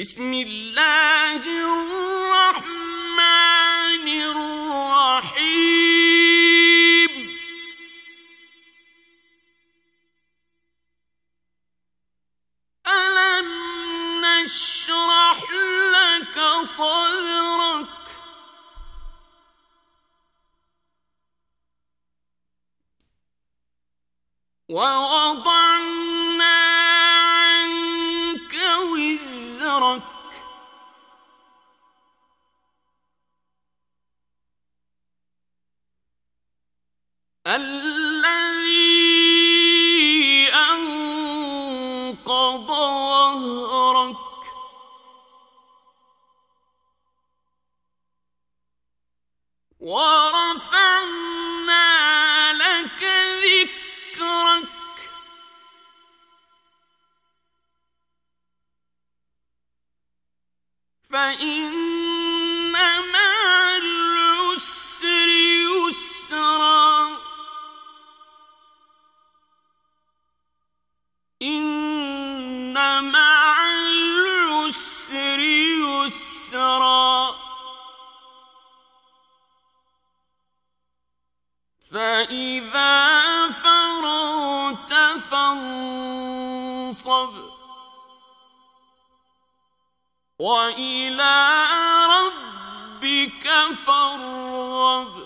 بسم الله الرحمن الرحيم. ألم نشرح لك صدرك؟ ووضعنا الذي أنقض ظهرك لك ذكرك. فإن فإذا فانصب. وإلى ربك فارغب.